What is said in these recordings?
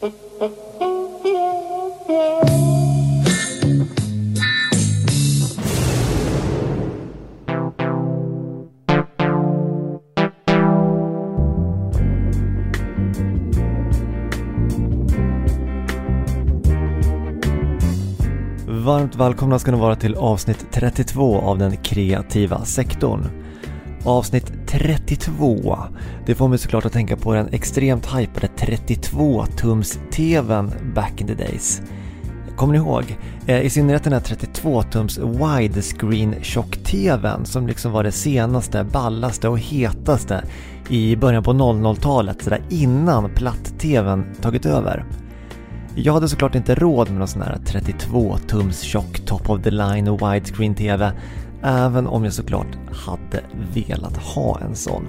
Varmt välkomna ska ni vara till avsnitt 32 av den kreativa sektorn. Avsnitt 32, det får mig såklart att tänka på den extremt hypade 32-tums-TVn back in the days. Kommer ni ihåg? Eh, I synnerhet den här 32-tums widescreen tjock-TVn som liksom var det senaste, ballaste och hetaste i början på 00-talet, sådär innan platt-TVn tagit över. Jag hade såklart inte råd med någon sån här 32 tums tjock top of the line och widescreen TV, även om jag såklart hade velat ha en sån.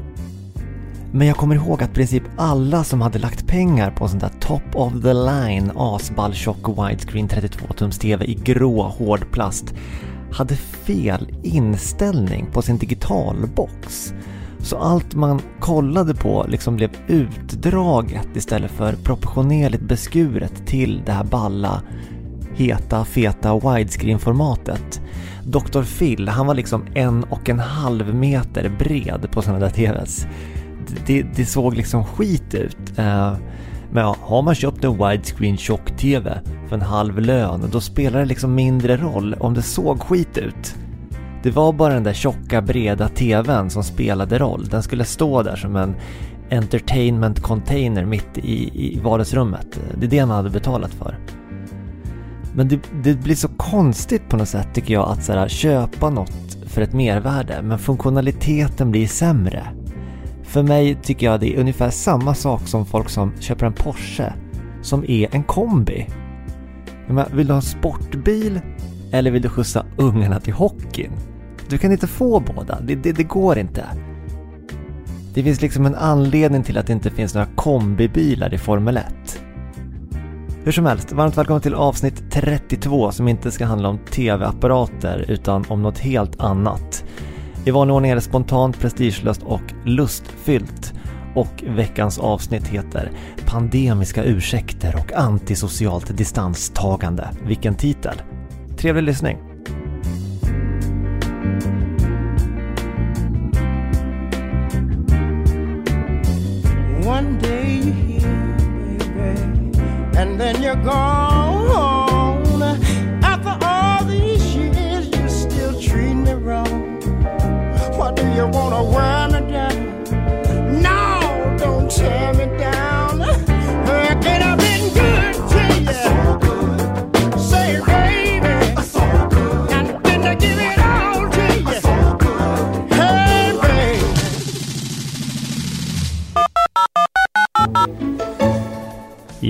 Men jag kommer ihåg att i princip alla som hade lagt pengar på en sån där top of the line asball tjock widescreen 32 tums TV i grå hård plast hade fel inställning på sin digitalbox. Så allt man kollade på liksom blev utdraget istället för proportionerligt beskuret till det här balla, heta, feta widescreen-formatet. Dr. Phil, han var liksom en och en halv meter bred på sådana där TVs. Det, det såg liksom skit ut. Eh, men ja, har man köpt en widescreen tjock-TV för en halv lön, då spelar det liksom mindre roll om det såg skit ut. Det var bara den där tjocka breda TVn som spelade roll. Den skulle stå där som en entertainment container mitt i, i vardagsrummet. Det är det man hade betalat för. Men det, det blir så konstigt på något sätt tycker jag att så här, köpa något för ett mervärde men funktionaliteten blir sämre. För mig tycker jag det är ungefär samma sak som folk som köper en Porsche som är en kombi. Men vill du ha en sportbil eller vill du skjutsa ungarna till hockeyn? Du kan inte få båda, det, det, det går inte. Det finns liksom en anledning till att det inte finns några kombibilar i Formel 1. Hur som helst, varmt välkommen till avsnitt 32 som inte ska handla om TV-apparater utan om något helt annat. I vanlig ordning är det spontant, prestigelöst och lustfyllt. Och veckans avsnitt heter Pandemiska ursäkter och antisocialt distanstagande. Vilken titel! Trevlig lyssning!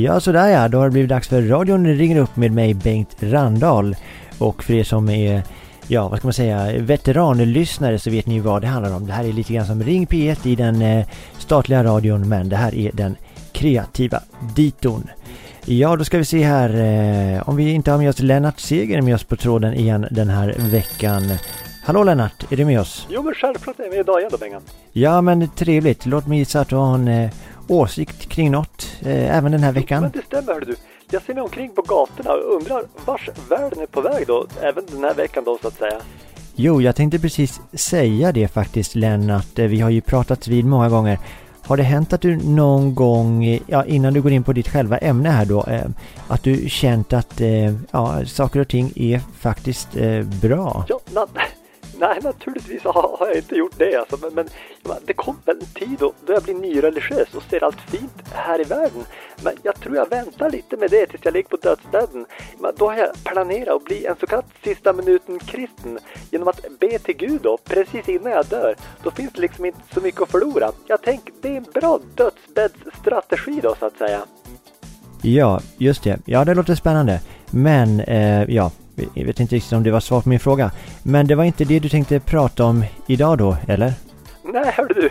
Ja, sådär ja. Då har det blivit dags för radion ringer upp med mig Bengt Randahl. Och för er som är, ja vad ska man säga, veteranlyssnare så vet ni vad det handlar om. Det här är lite grann som Ring P1 i den eh, statliga radion men det här är den kreativa diton. Ja, då ska vi se här eh, om vi inte har med oss Lennart Seger med oss på tråden igen den här veckan. Hallå Lennart, är du med oss? Jo men självklart är jag med idag igen då Bengan. Ja men trevligt, låt mig gissa att du har en eh, åsikt kring något eh, även den här veckan. Men det stämmer hör du. Jag ser mig omkring på gatorna och undrar vars världen är på väg då, även den här veckan då så att säga. Jo, jag tänkte precis säga det faktiskt Lennart. Eh, Vi har ju pratat vid många gånger. Har det hänt att du någon gång, eh, ja, innan du går in på ditt själva ämne här då, eh, att du känt att eh, ja, saker och ting är faktiskt eh, bra? Ja, na nej naturligtvis har, har jag inte gjort det alltså, men, men det kom väl en tid då, då jag blir nyreligiös och ser allt fint här i världen. Men jag tror jag väntar lite med det tills jag ligger på dödsbädden. Men då har jag planerat att bli en så kallad sista minuten kristen genom att be till Gud då, precis innan jag dör. Då finns det liksom inte så mycket att förlora. Jag tänker, det är en bra dödsbäddsstrategi då så att säga. Ja, just det. Ja, det låter spännande. Men, eh, ja, jag vet inte riktigt om det var svar på min fråga. Men det var inte det du tänkte prata om idag då, eller? Nej, hörru du.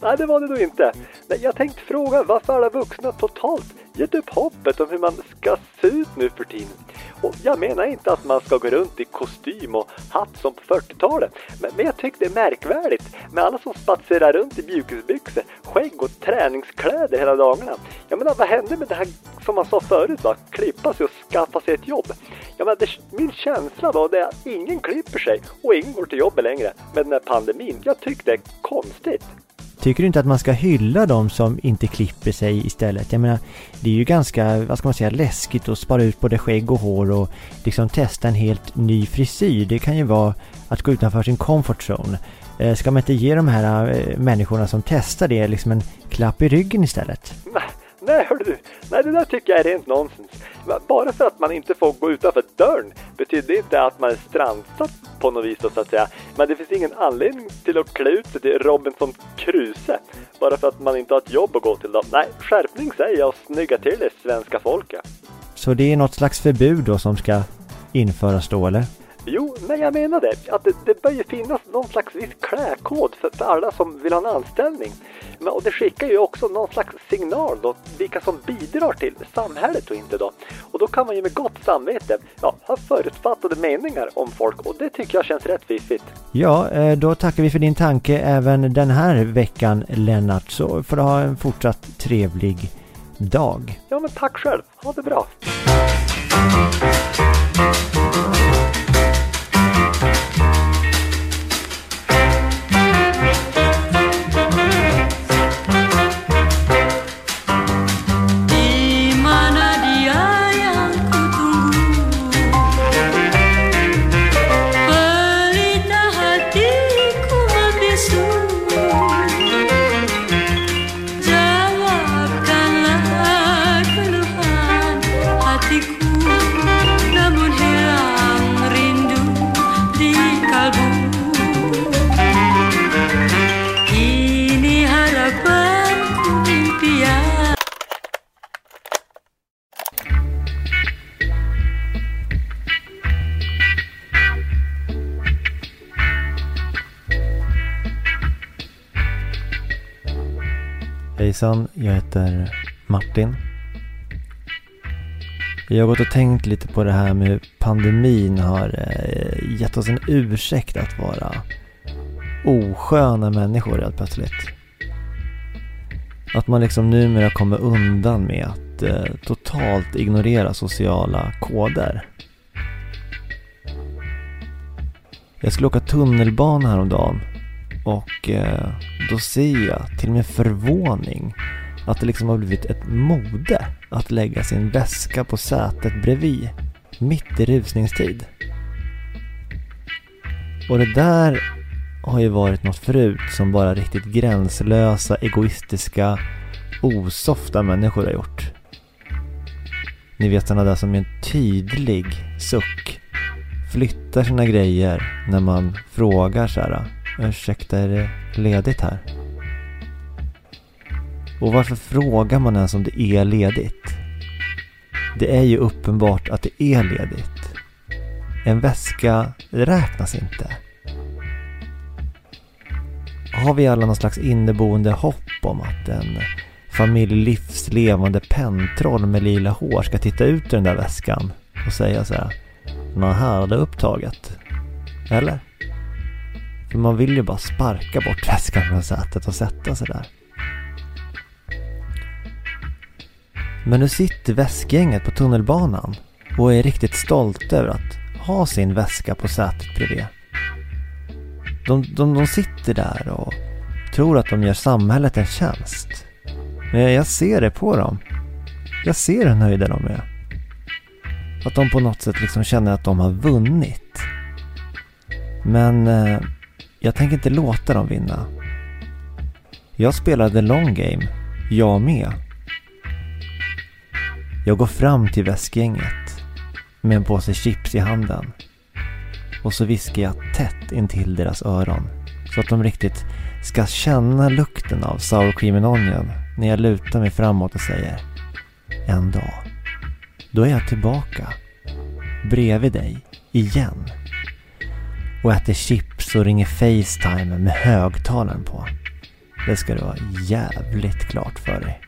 Nej, det var det då inte. Nej, jag tänkte fråga varför alla vuxna totalt gett upp hoppet om hur man ska se ut nu för tiden. Och jag menar inte att man ska gå runt i kostym och hatt som på 40-talet. Men, men jag tycker det är märkvärdigt med alla som spatserar runt i mjukisbyxor, skägg och träningskläder hela dagarna. Jag menar, vad hände med det här som man sa förut va? Klippa sig och skaffa sig ett jobb. Jag menar, det, min känsla då det är att ingen klipper sig och ingen går till jobbet längre med den här pandemin. Jag tycker det är konstigt. Tycker du inte att man ska hylla de som inte klipper sig istället? Jag menar, det är ju ganska, vad ska man säga, läskigt att spara ut både skägg och hår och liksom testa en helt ny frisyr. Det kan ju vara att gå utanför sin comfort zone. Eh, ska man inte ge de här eh, människorna som testar det liksom en klapp i ryggen istället? Nej, hörru du. Nej, det där tycker jag är rent nonsens. Bara för att man inte får gå utanför dörren betyder det inte att man är strandsatt på något vis så att säga. Men det finns ingen anledning till att klä ut sig till Robinson Crusoe bara för att man inte har ett jobb att gå till då. Nej, skärpning säger jag och snygga till det svenska folket. Så det är något slags förbud då som ska införas då eller? Jo, men jag menar det. Att det, det bör ju finnas någon slags viss klädkod för, för alla som vill ha en anställning. Men, och det skickar ju också någon slags signal då, vilka som bidrar till samhället och inte då. Och då kan man ju med gott samvete ja, ha förutfattade meningar om folk och det tycker jag känns rätt fiffigt. Ja, eh, då tackar vi för din tanke även den här veckan Lennart. Så får du ha en fortsatt trevlig dag. Ja, men tack själv. Ha det bra. Hejsan, jag heter Martin. Jag har gått och tänkt lite på det här med hur pandemin har eh, gett oss en ursäkt att vara osköna människor helt plötsligt. Att man liksom numera kommer undan med att eh, totalt ignorera sociala koder. Jag skulle åka tunnelbana häromdagen och eh, då ser jag till min förvåning att det liksom har blivit ett mode att lägga sin väska på sätet bredvid. Mitt i rusningstid. Och det där har ju varit något förut som bara riktigt gränslösa, egoistiska, osofta människor har gjort. Ni vet sådana där som med en tydlig suck flyttar sina grejer när man frågar så här Ursäkta, är det ledigt här? Och varför frågar man ens om det är ledigt? Det är ju uppenbart att det är ledigt. En väska räknas inte. Har vi alla någon slags inneboende hopp om att en familj livslevande pentroll med lila hår ska titta ut ur den där väskan och säga så här. Nå här är det upptaget. Eller? För man vill ju bara sparka bort väskan från sätet och sätta sig där. Men nu sitter väskgänget på tunnelbanan och är riktigt stolta över att ha sin väska på sätet bredvid. De, de, de sitter där och tror att de gör samhället en tjänst. Men jag ser det på dem. Jag ser hur nöjda de är. Att de på något sätt liksom känner att de har vunnit. Men eh, jag tänker inte låta dem vinna. Jag spelar the long game, jag med. Jag går fram till väskgänget med en påse chips i handen. Och så viskar jag tätt intill deras öron. Så att de riktigt ska känna lukten av sour cream and onion när jag lutar mig framåt och säger En dag, då är jag tillbaka. Bredvid dig, igen och äter chips och ringer Facetime med högtalaren på. Det ska du ha jävligt klart för dig.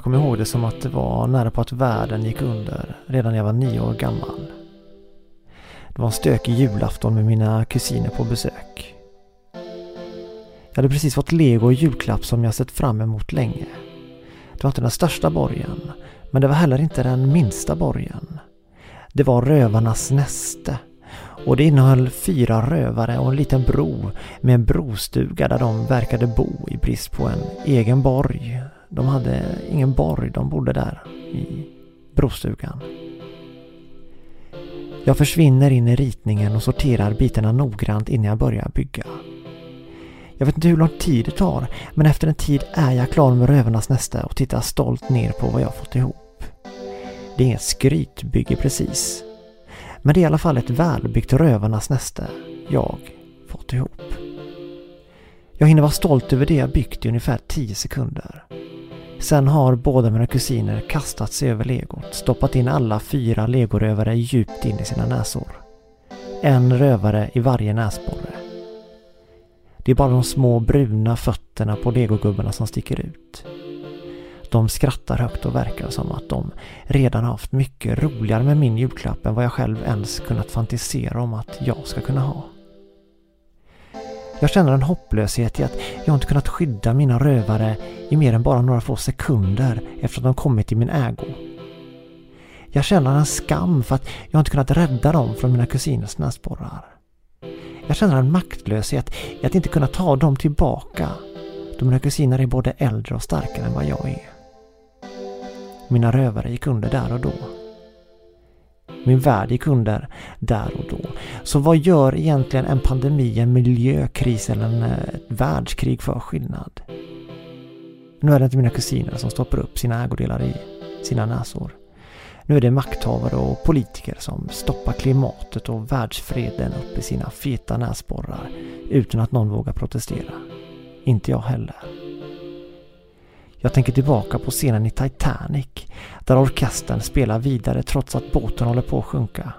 Jag kommer ihåg det som att det var nära på att världen gick under redan när jag var nio år gammal. Det var en stökig julafton med mina kusiner på besök. Jag hade precis fått lego och julklapp som jag sett fram emot länge. Det var inte den största borgen, men det var heller inte den minsta borgen. Det var Rövarnas näste och det innehöll fyra rövare och en liten bro med en brostuga där de verkade bo i brist på en egen borg de hade ingen borg, de bodde där i brostugan. Jag försvinner in i ritningen och sorterar bitarna noggrant innan jag börjar bygga. Jag vet inte hur lång tid det tar, men efter en tid är jag klar med Rövarnas nästa och tittar stolt ner på vad jag fått ihop. Det är inget skrytbygge precis. Men det är i alla fall ett välbyggt Rövarnas näste jag fått ihop. Jag hinner vara stolt över det jag byggt i ungefär 10 sekunder. Sen har båda mina kusiner kastat sig över legot, stoppat in alla fyra legorövare djupt in i sina näsor. En rövare i varje näsborre. Det är bara de små bruna fötterna på legogubbarna som sticker ut. De skrattar högt och verkar som att de redan haft mycket roligare med min julklapp än vad jag själv ens kunnat fantisera om att jag ska kunna ha. Jag känner en hopplöshet i att jag inte kunnat skydda mina rövare i mer än bara några få sekunder efter att de kommit i min ägo. Jag känner en skam för att jag inte kunnat rädda dem från mina kusiners näsborrar. Jag känner en maktlöshet i att inte kunna ta dem tillbaka då mina kusiner är både äldre och starkare än vad jag är. Mina rövare gick under där och då. Min värld gick under där och då. Så vad gör egentligen en pandemi, en miljökris eller en, ett världskrig för skillnad? Nu är det inte mina kusiner som stoppar upp sina ägodelar i sina näsor. Nu är det makthavare och politiker som stoppar klimatet och världsfreden upp i sina feta näsborrar utan att någon vågar protestera. Inte jag heller. Jag tänker tillbaka på scenen i Titanic där orkestern spelar vidare trots att båten håller på att sjunka.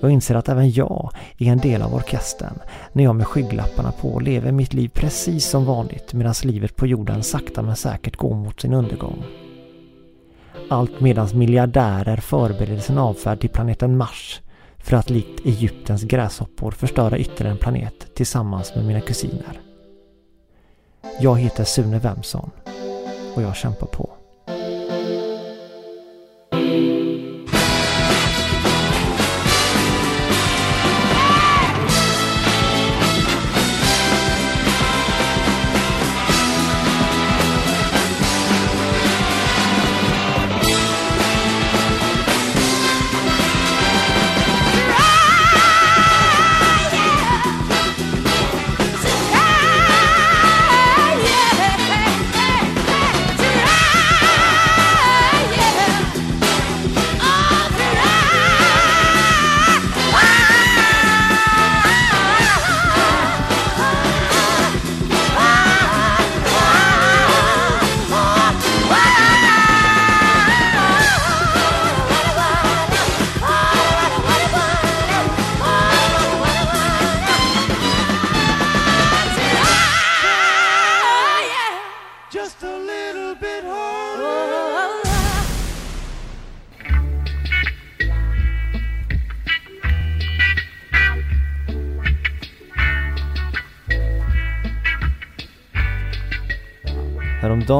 Jag inser att även jag är en del av orkestern när jag med skygglapparna på lever mitt liv precis som vanligt medan livet på jorden sakta men säkert går mot sin undergång. Allt medan miljardärer förbereder sin avfärd till planeten Mars för att likt Egyptens gräshoppor förstöra ytterligare en planet tillsammans med mina kusiner. Jag heter Sune Wemson och jag kämpar på.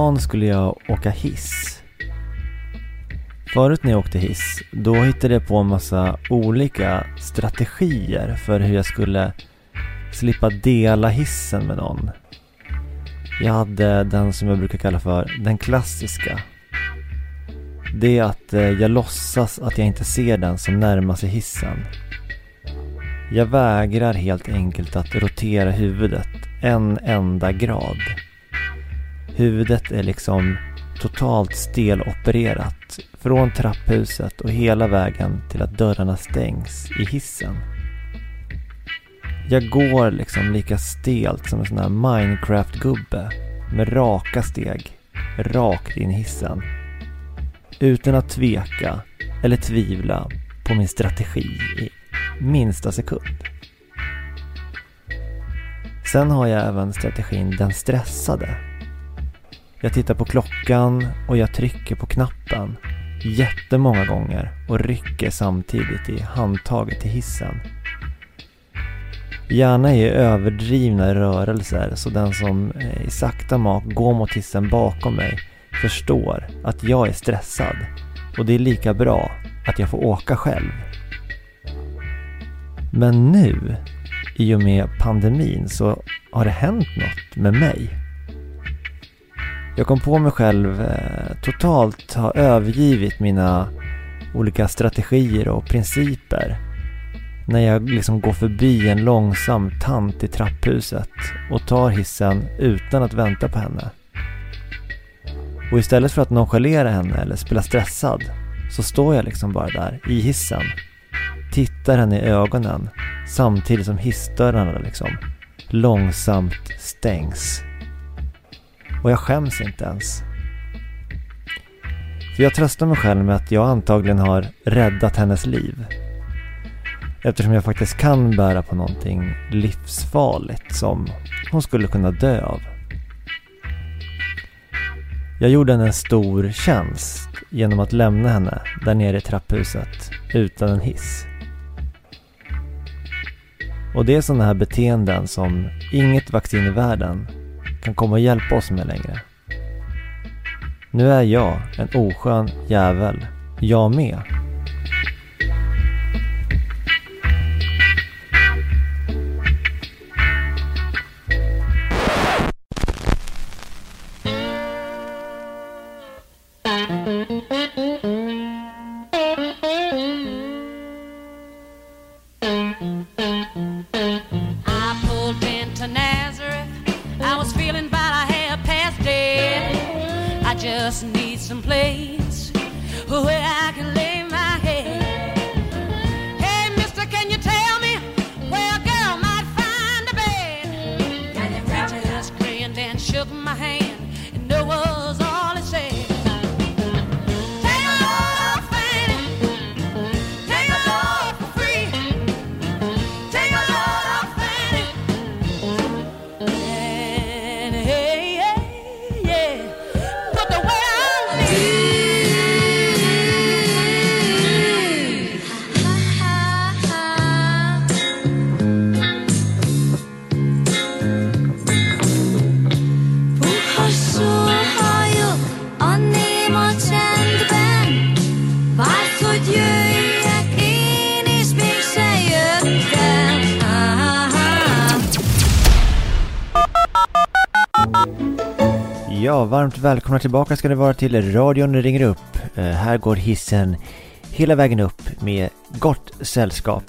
Häromdagen skulle jag åka hiss. Förut när jag åkte hiss, då hittade jag på en massa olika strategier för hur jag skulle slippa dela hissen med någon. Jag hade den som jag brukar kalla för den klassiska. Det är att eh, jag låtsas att jag inte ser den som närmar sig hissen. Jag vägrar helt enkelt att rotera huvudet en enda grad. Huvudet är liksom totalt stelopererat från trapphuset och hela vägen till att dörrarna stängs i hissen. Jag går liksom lika stelt som en sån här Minecraft-gubbe med raka steg rakt in i hissen. Utan att tveka eller tvivla på min strategi i minsta sekund. Sen har jag även strategin den stressade. Jag tittar på klockan och jag trycker på knappen jättemånga gånger och rycker samtidigt i handtaget till hissen. Gärna i överdrivna rörelser så den som eh, i sakta mak går mot hissen bakom mig förstår att jag är stressad och det är lika bra att jag får åka själv. Men nu, i och med pandemin, så har det hänt något med mig. Jag kom på mig själv eh, totalt ha övergivit mina olika strategier och principer när jag liksom går förbi en långsam tant i trapphuset och tar hissen utan att vänta på henne. Och istället för att nonchalera henne eller spela stressad så står jag liksom bara där i hissen. Tittar henne i ögonen samtidigt som hissdörrarna liksom långsamt stängs. Och jag skäms inte ens. För jag tröstar mig själv med att jag antagligen har räddat hennes liv. Eftersom jag faktiskt kan bära på någonting livsfarligt som hon skulle kunna dö av. Jag gjorde henne en stor tjänst genom att lämna henne där nere i trapphuset utan en hiss. Och det är sådana här beteenden som inget vaccin i världen kan komma och hjälpa oss med längre. Nu är jag en oskön jävel, jag med. Varmt välkomna tillbaka ska det vara till radion ringer upp. Eh, här går hissen hela vägen upp med gott sällskap.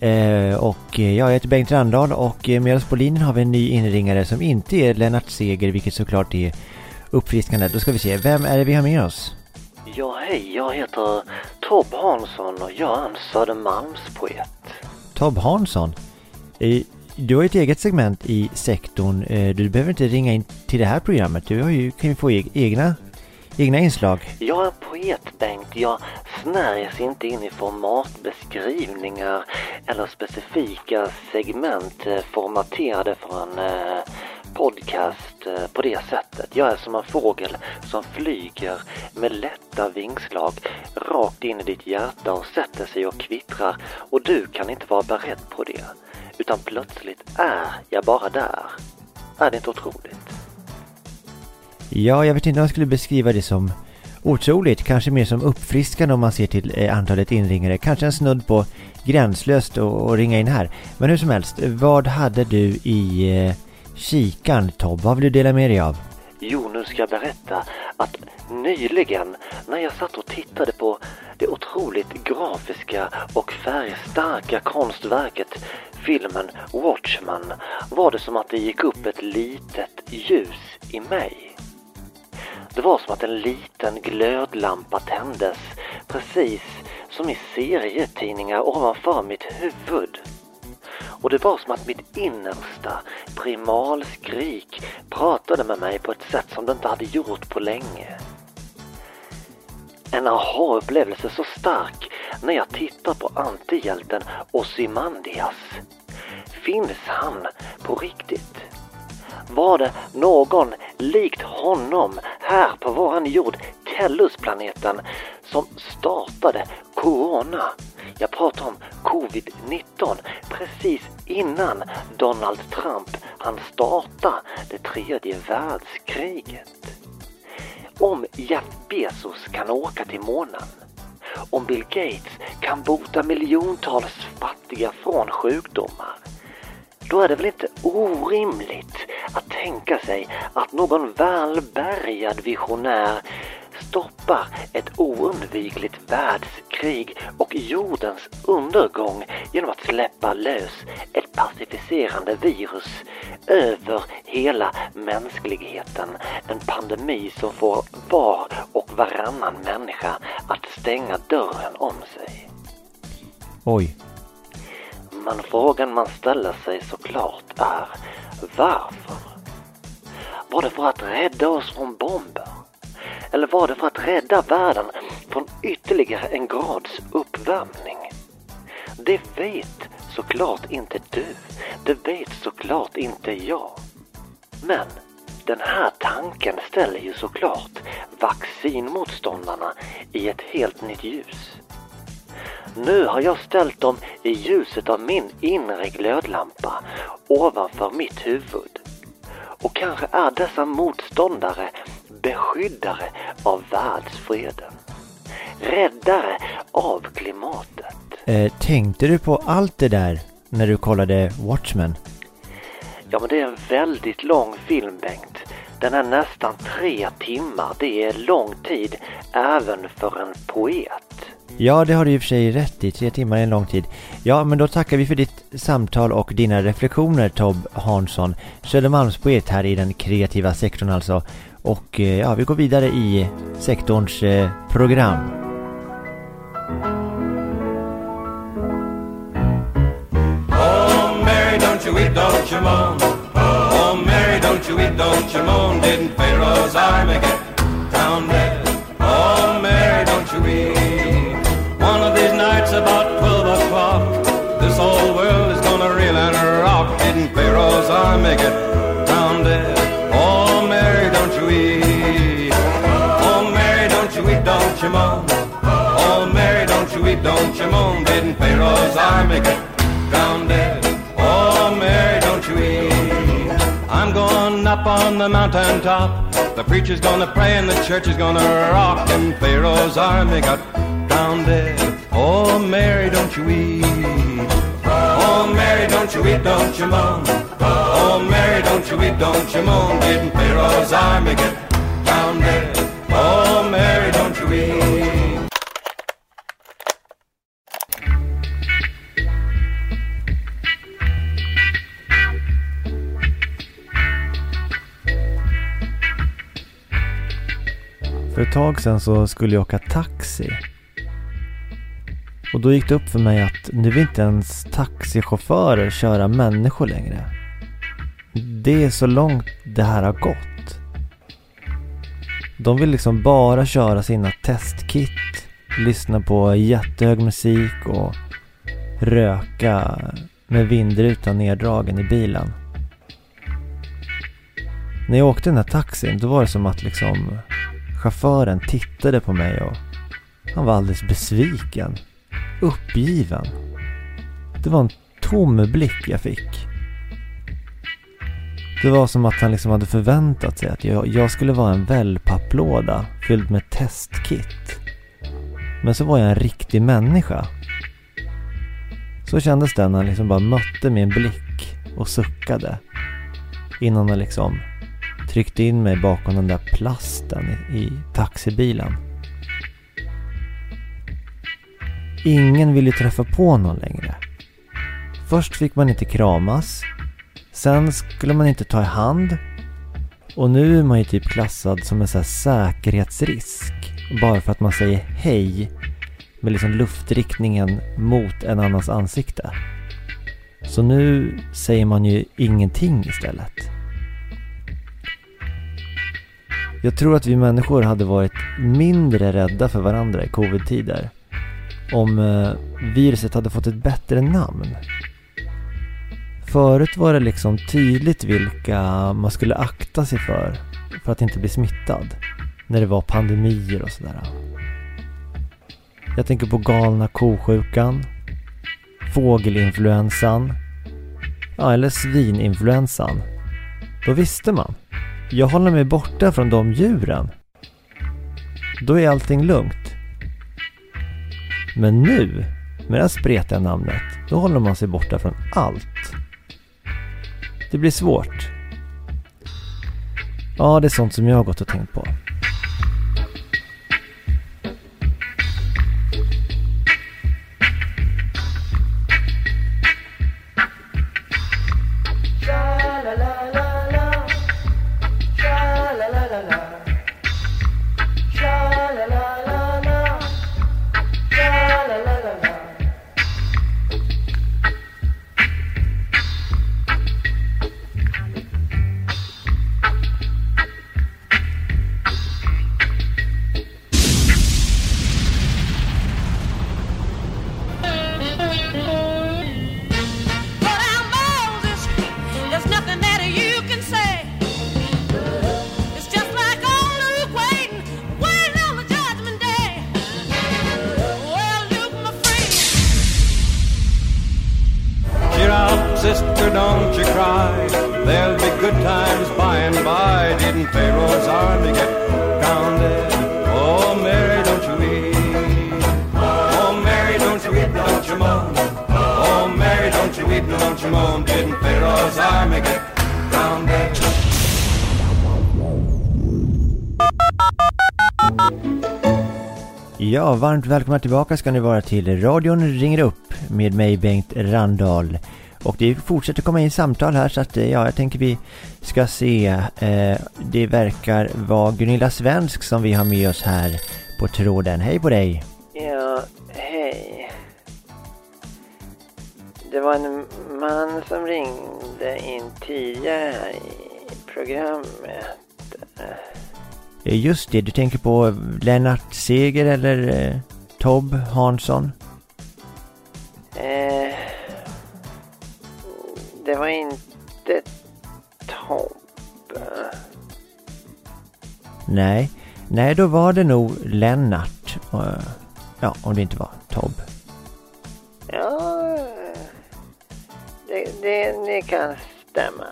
Eh, och eh, jag heter Bengt Randahl och med oss på linjen har vi en ny inringare som inte är Lennart Seger, vilket såklart är uppfriskande. Då ska vi se, vem är det vi har med oss? Ja, hej, jag heter Tob Hansson och jag är en Södermalmspoet. Tob Hansson. Du har ju ett eget segment i sektorn. Eh, du behöver inte ringa in till det här programmet. Du har ju, kan ju få e-, egna, egna inslag. Jag är poet, Bengt. Jag snärjs inte in i formatbeskrivningar eller specifika segment eh, formaterade för en eh, podcast eh, på det sättet. Jag är som en fågel som flyger med lätta vingslag rakt in i ditt hjärta och sätter sig och kvittrar och du kan inte vara beredd på det. Utan plötsligt är jag bara där. Är det inte otroligt? Ja, jag vet inte om jag skulle beskriva det som otroligt. Kanske mer som uppfriskande om man ser till eh, antalet inringare. Kanske en snudd på gränslöst att att ringa in här. Men hur som helst, vad hade du i eh, Kikan, Tobbe, Vad vill du dela med dig av? Jo, nu ska jag berätta att nyligen när jag satt och tittade på det otroligt grafiska och färgstarka konstverket filmen Watchman var det som att det gick upp ett litet ljus i mig. Det var som att en liten glödlampa tändes precis som i serietidningar ovanför mitt huvud. Och det var som att mitt innersta primalskrik pratade med mig på ett sätt som det inte hade gjort på länge. En aha-upplevelse så stark när jag tittar på antihjälten Ozymandias. Finns han på riktigt? Var det någon likt honom här på våran jord, Tellusplaneten, som startade Corona? Jag pratar om Covid-19 precis innan Donald Trump han starta det tredje världskriget. Om Jeff Bezos kan åka till månen, om Bill Gates kan bota miljontals fattiga från sjukdomar, då är det väl inte orimligt att tänka sig att någon välbärgad visionär stoppar ett oundvikligt världskrig och jordens undergång genom att släppa lös ett pacificerande virus över hela mänskligheten. En pandemi som får var och varannan människa att stänga dörren om sig. Oj. Men frågan man ställer sig såklart är varför? Var det för att rädda oss från bomber? Eller var det för att rädda världen från ytterligare en grads uppvärmning? Det vet såklart inte du. Det vet såklart inte jag. Men den här tanken ställer ju såklart vaccinmotståndarna i ett helt nytt ljus. Nu har jag ställt dem i ljuset av min inre glödlampa ovanför mitt huvud. Och kanske är dessa motståndare beskyddare av världsfreden. Räddare av klimatet. Eh, tänkte du på allt det där när du kollade Watchmen? Ja, men det är en väldigt lång film, Bengt. Den är nästan tre timmar. Det är lång tid även för en poet. Ja, det har du i och för sig rätt i. Tre timmar är en lång tid. Ja, men då tackar vi för ditt samtal och dina reflektioner, Tob Hansson. Södermalmspoet här i den kreativa sektorn alltså. Och eh, ja, vi går vidare i sektorns eh, program. Oh, Mary, don't you weep, don't you moan. Oh, Mary, don't you weep, don't you moan. Didn't Pharaoh's army get down there Oh, Mary, don't you weep. One of these nights about 12 o'clock, this whole world is gonna reel and rock. Didn't Pharaoh's army get you moan. Oh, Mary, don't you weep, don't you moan. Didn't Pharaoh's army get drowned dead? Oh, Mary, don't you weep. I'm going up on the mountain top. The preacher's gonna pray and the church is gonna rock. And Pharaoh's army got drowned dead. Oh, Mary, don't you weep. Oh, Mary, don't you weep, don't you moan. Oh, Mary, don't you weep, don't you moan. Didn't Pharaoh's army get drowned dead? För ett tag sedan så skulle jag åka taxi. Och då gick det upp för mig att nu vill inte ens taxichaufförer köra människor längre. Det är så långt det här har gått. De vill liksom bara köra sina testkit, lyssna på jättehög musik och röka med vindrutan neddragen i bilen. När jag åkte den här taxin då var det som att liksom chauffören tittade på mig och han var alldeles besviken. Uppgiven. Det var en tom blick jag fick. Det var som att han liksom hade förväntat sig att jag, jag skulle vara en wellpapplåda fylld med testkit. Men så var jag en riktig människa. Så kändes det när han liksom bara mötte min blick och suckade. Innan han liksom tryckte in mig bakom den där plasten i, taxibilen. Ingen ville träffa på någon längre. Först fick man inte kramas. Sen skulle man inte ta i hand. Och nu är man ju typ klassad som en så här säkerhetsrisk. Bara för att man säger hej med liksom luftriktningen mot en annans ansikte. Så nu säger man ju ingenting istället. Jag tror att vi människor hade varit mindre rädda för varandra i covid-tider om eh, viruset hade fått ett bättre namn. Förut var det liksom tydligt vilka man skulle akta sig för, för att inte bli smittad. När det var pandemier och sådär. Jag tänker på galna kosjukan, fågelinfluensan, ja, eller svininfluensan. Då visste man. Jag håller mig borta från de djuren. Då är allting lugnt. Men nu, med det här spretiga namnet, då håller man sig borta från allt. Det blir svårt. Ja, det är sånt som jag har gått och tänkt på. Varmt välkomna tillbaka ska ni vara till radion ringer upp med mig Bengt Randahl. Och det fortsätter komma in samtal här så att eh, ja, jag tänker vi ska se. Eh, det verkar vara Gunilla Svensk som vi har med oss här på tråden. Hej på dig! Ja, hej. Det var en man som ringde in tidigare här i programmet. Eh, Just det, du tänker på Lennart Seger eller eh, Tobb Hansson? Eh, det var inte Tobbe. Nej, nej då var det nog Lennart. Eh, Ja, om det inte var Tobb. Ja, det, det, det kan stämma.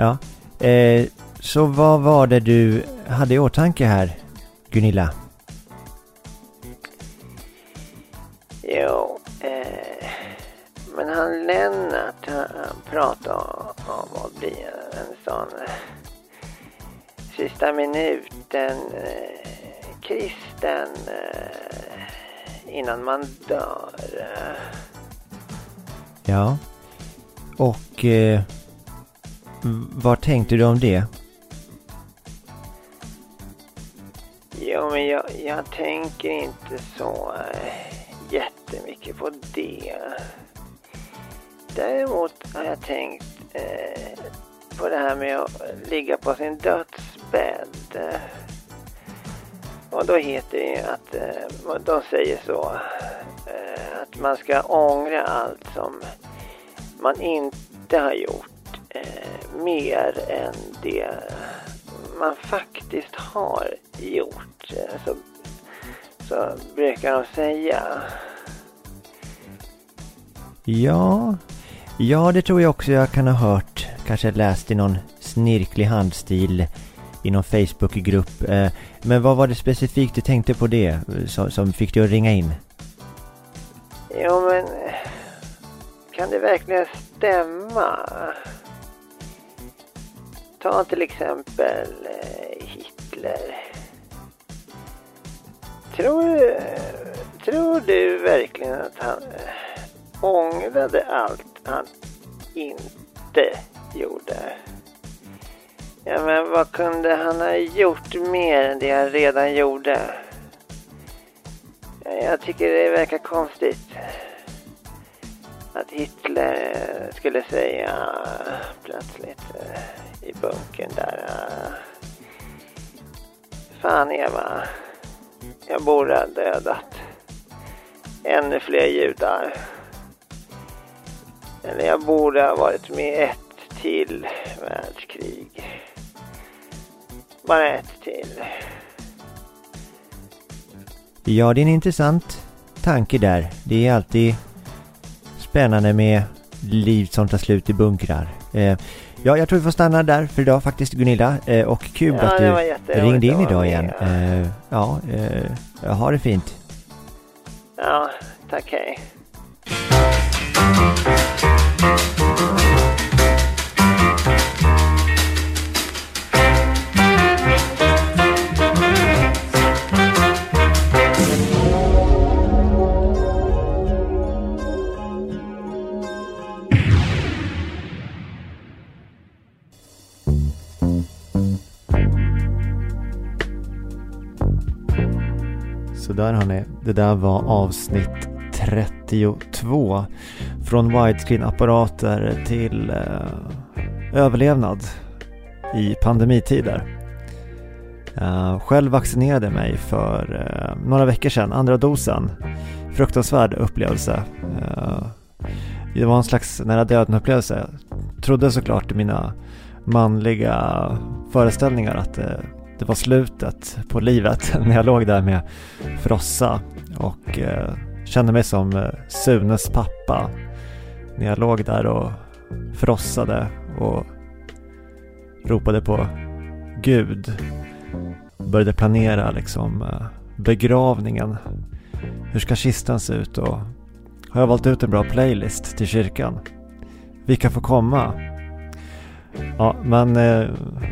Ja. Eh, så vad var det du hade i åtanke här, Gunilla? Jo, eh, men han Lennart, han, pratade om, att bli en sån eh, sista minuten eh, kristen eh, innan man dör. Ja. Och eh, vad tänkte du om det? Jo, men jag, jag tänker inte så eh, jättemycket på det. Däremot har jag tänkt eh, på det här med att ligga på sin dödsbädd. Och då heter det ju att eh, de säger så eh, att man ska ångra allt som man inte har gjort eh, mer än det man faktiskt har gjort. Eh, Så, så brukar de säga. Ja, ja det tror jag också jag kan ha hört. Kanske läst i någon snirklig handstil i någon Facebookgrupp. Eh, Men vad var det specifikt du tänkte på det som, som fick dig att ringa in? Jo men, kan det verkligen stämma? Ta till exempel eh, Hitler. Tror, tror du verkligen att han eh, ångrade allt han inte gjorde? Ja, men vad kunde han ha gjort mer än det han redan gjorde? Jag tycker det verkar konstigt. Att Hitler skulle säga plötsligt eh, i bunkern där. Ah. Fan Eva, jag borde ha dödat ännu fler judar. Eller jag borde ha varit med i ett till världskrig. Bara ett till. Ja, det är en intressant tanke där. Det är alltid spännande med liv som tar slut i bunkrar. Eh, ja, jag tror vi får stanna där för idag faktiskt Gunilla. Eh, och kul Ja, att du ringde in idag igen. Eh, ja, eh, ha det fint. Ja, tack hej. Där hörni, det där var avsnitt 32 från widescreen-apparater till eh, överlevnad i pandemitider. Eh, själv vaccinerade jag mig för eh, några veckor sedan, andra dosen. Fruktansvärd upplevelse. Eh, det var en slags nära döden upplevelse. Jag trodde såklart i mina manliga föreställningar att eh, det var slutet på livet när jag låg där med frossa och eh, kände mig som eh, Sunes pappa när jag låg där och frossade och ropade på Gud. Började planera liksom eh, begravningen. Hur ska kistan se ut och har jag valt ut en bra playlist till kyrkan? Vilka får komma? Ja, men eh,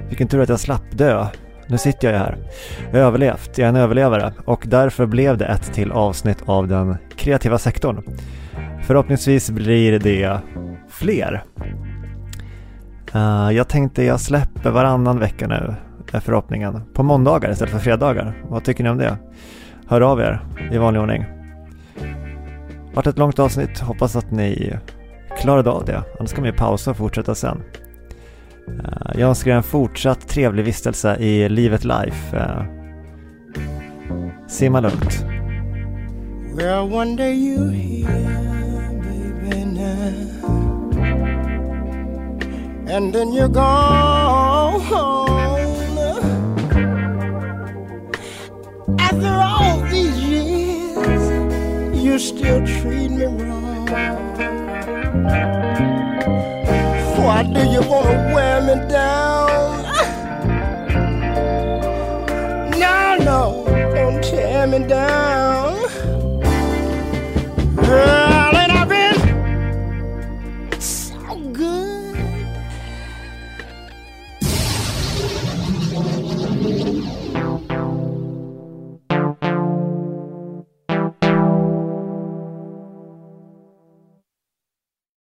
vilken tur att jag slapp dö. Nu sitter jag ju här. Jag har överlevt, jag är en överlevare och därför blev det ett till avsnitt av den kreativa sektorn. Förhoppningsvis blir det fler. Uh, jag tänkte jag släpper varannan vecka nu, är förhoppningen. På måndagar istället för fredagar. Vad tycker ni om det? Hör av er i vanlig ordning. Vart ett långt avsnitt, hoppas att ni klarade av det. Annars kan vi pausa och fortsätta sen. Eh, jag önskar en fortsatt trevlig vistelse i livet life. Eh, simma lugnt. Well, one day you here, baby, now. And then you're gone. After all these years, you still treat me wrong. Why do you want to wear me down?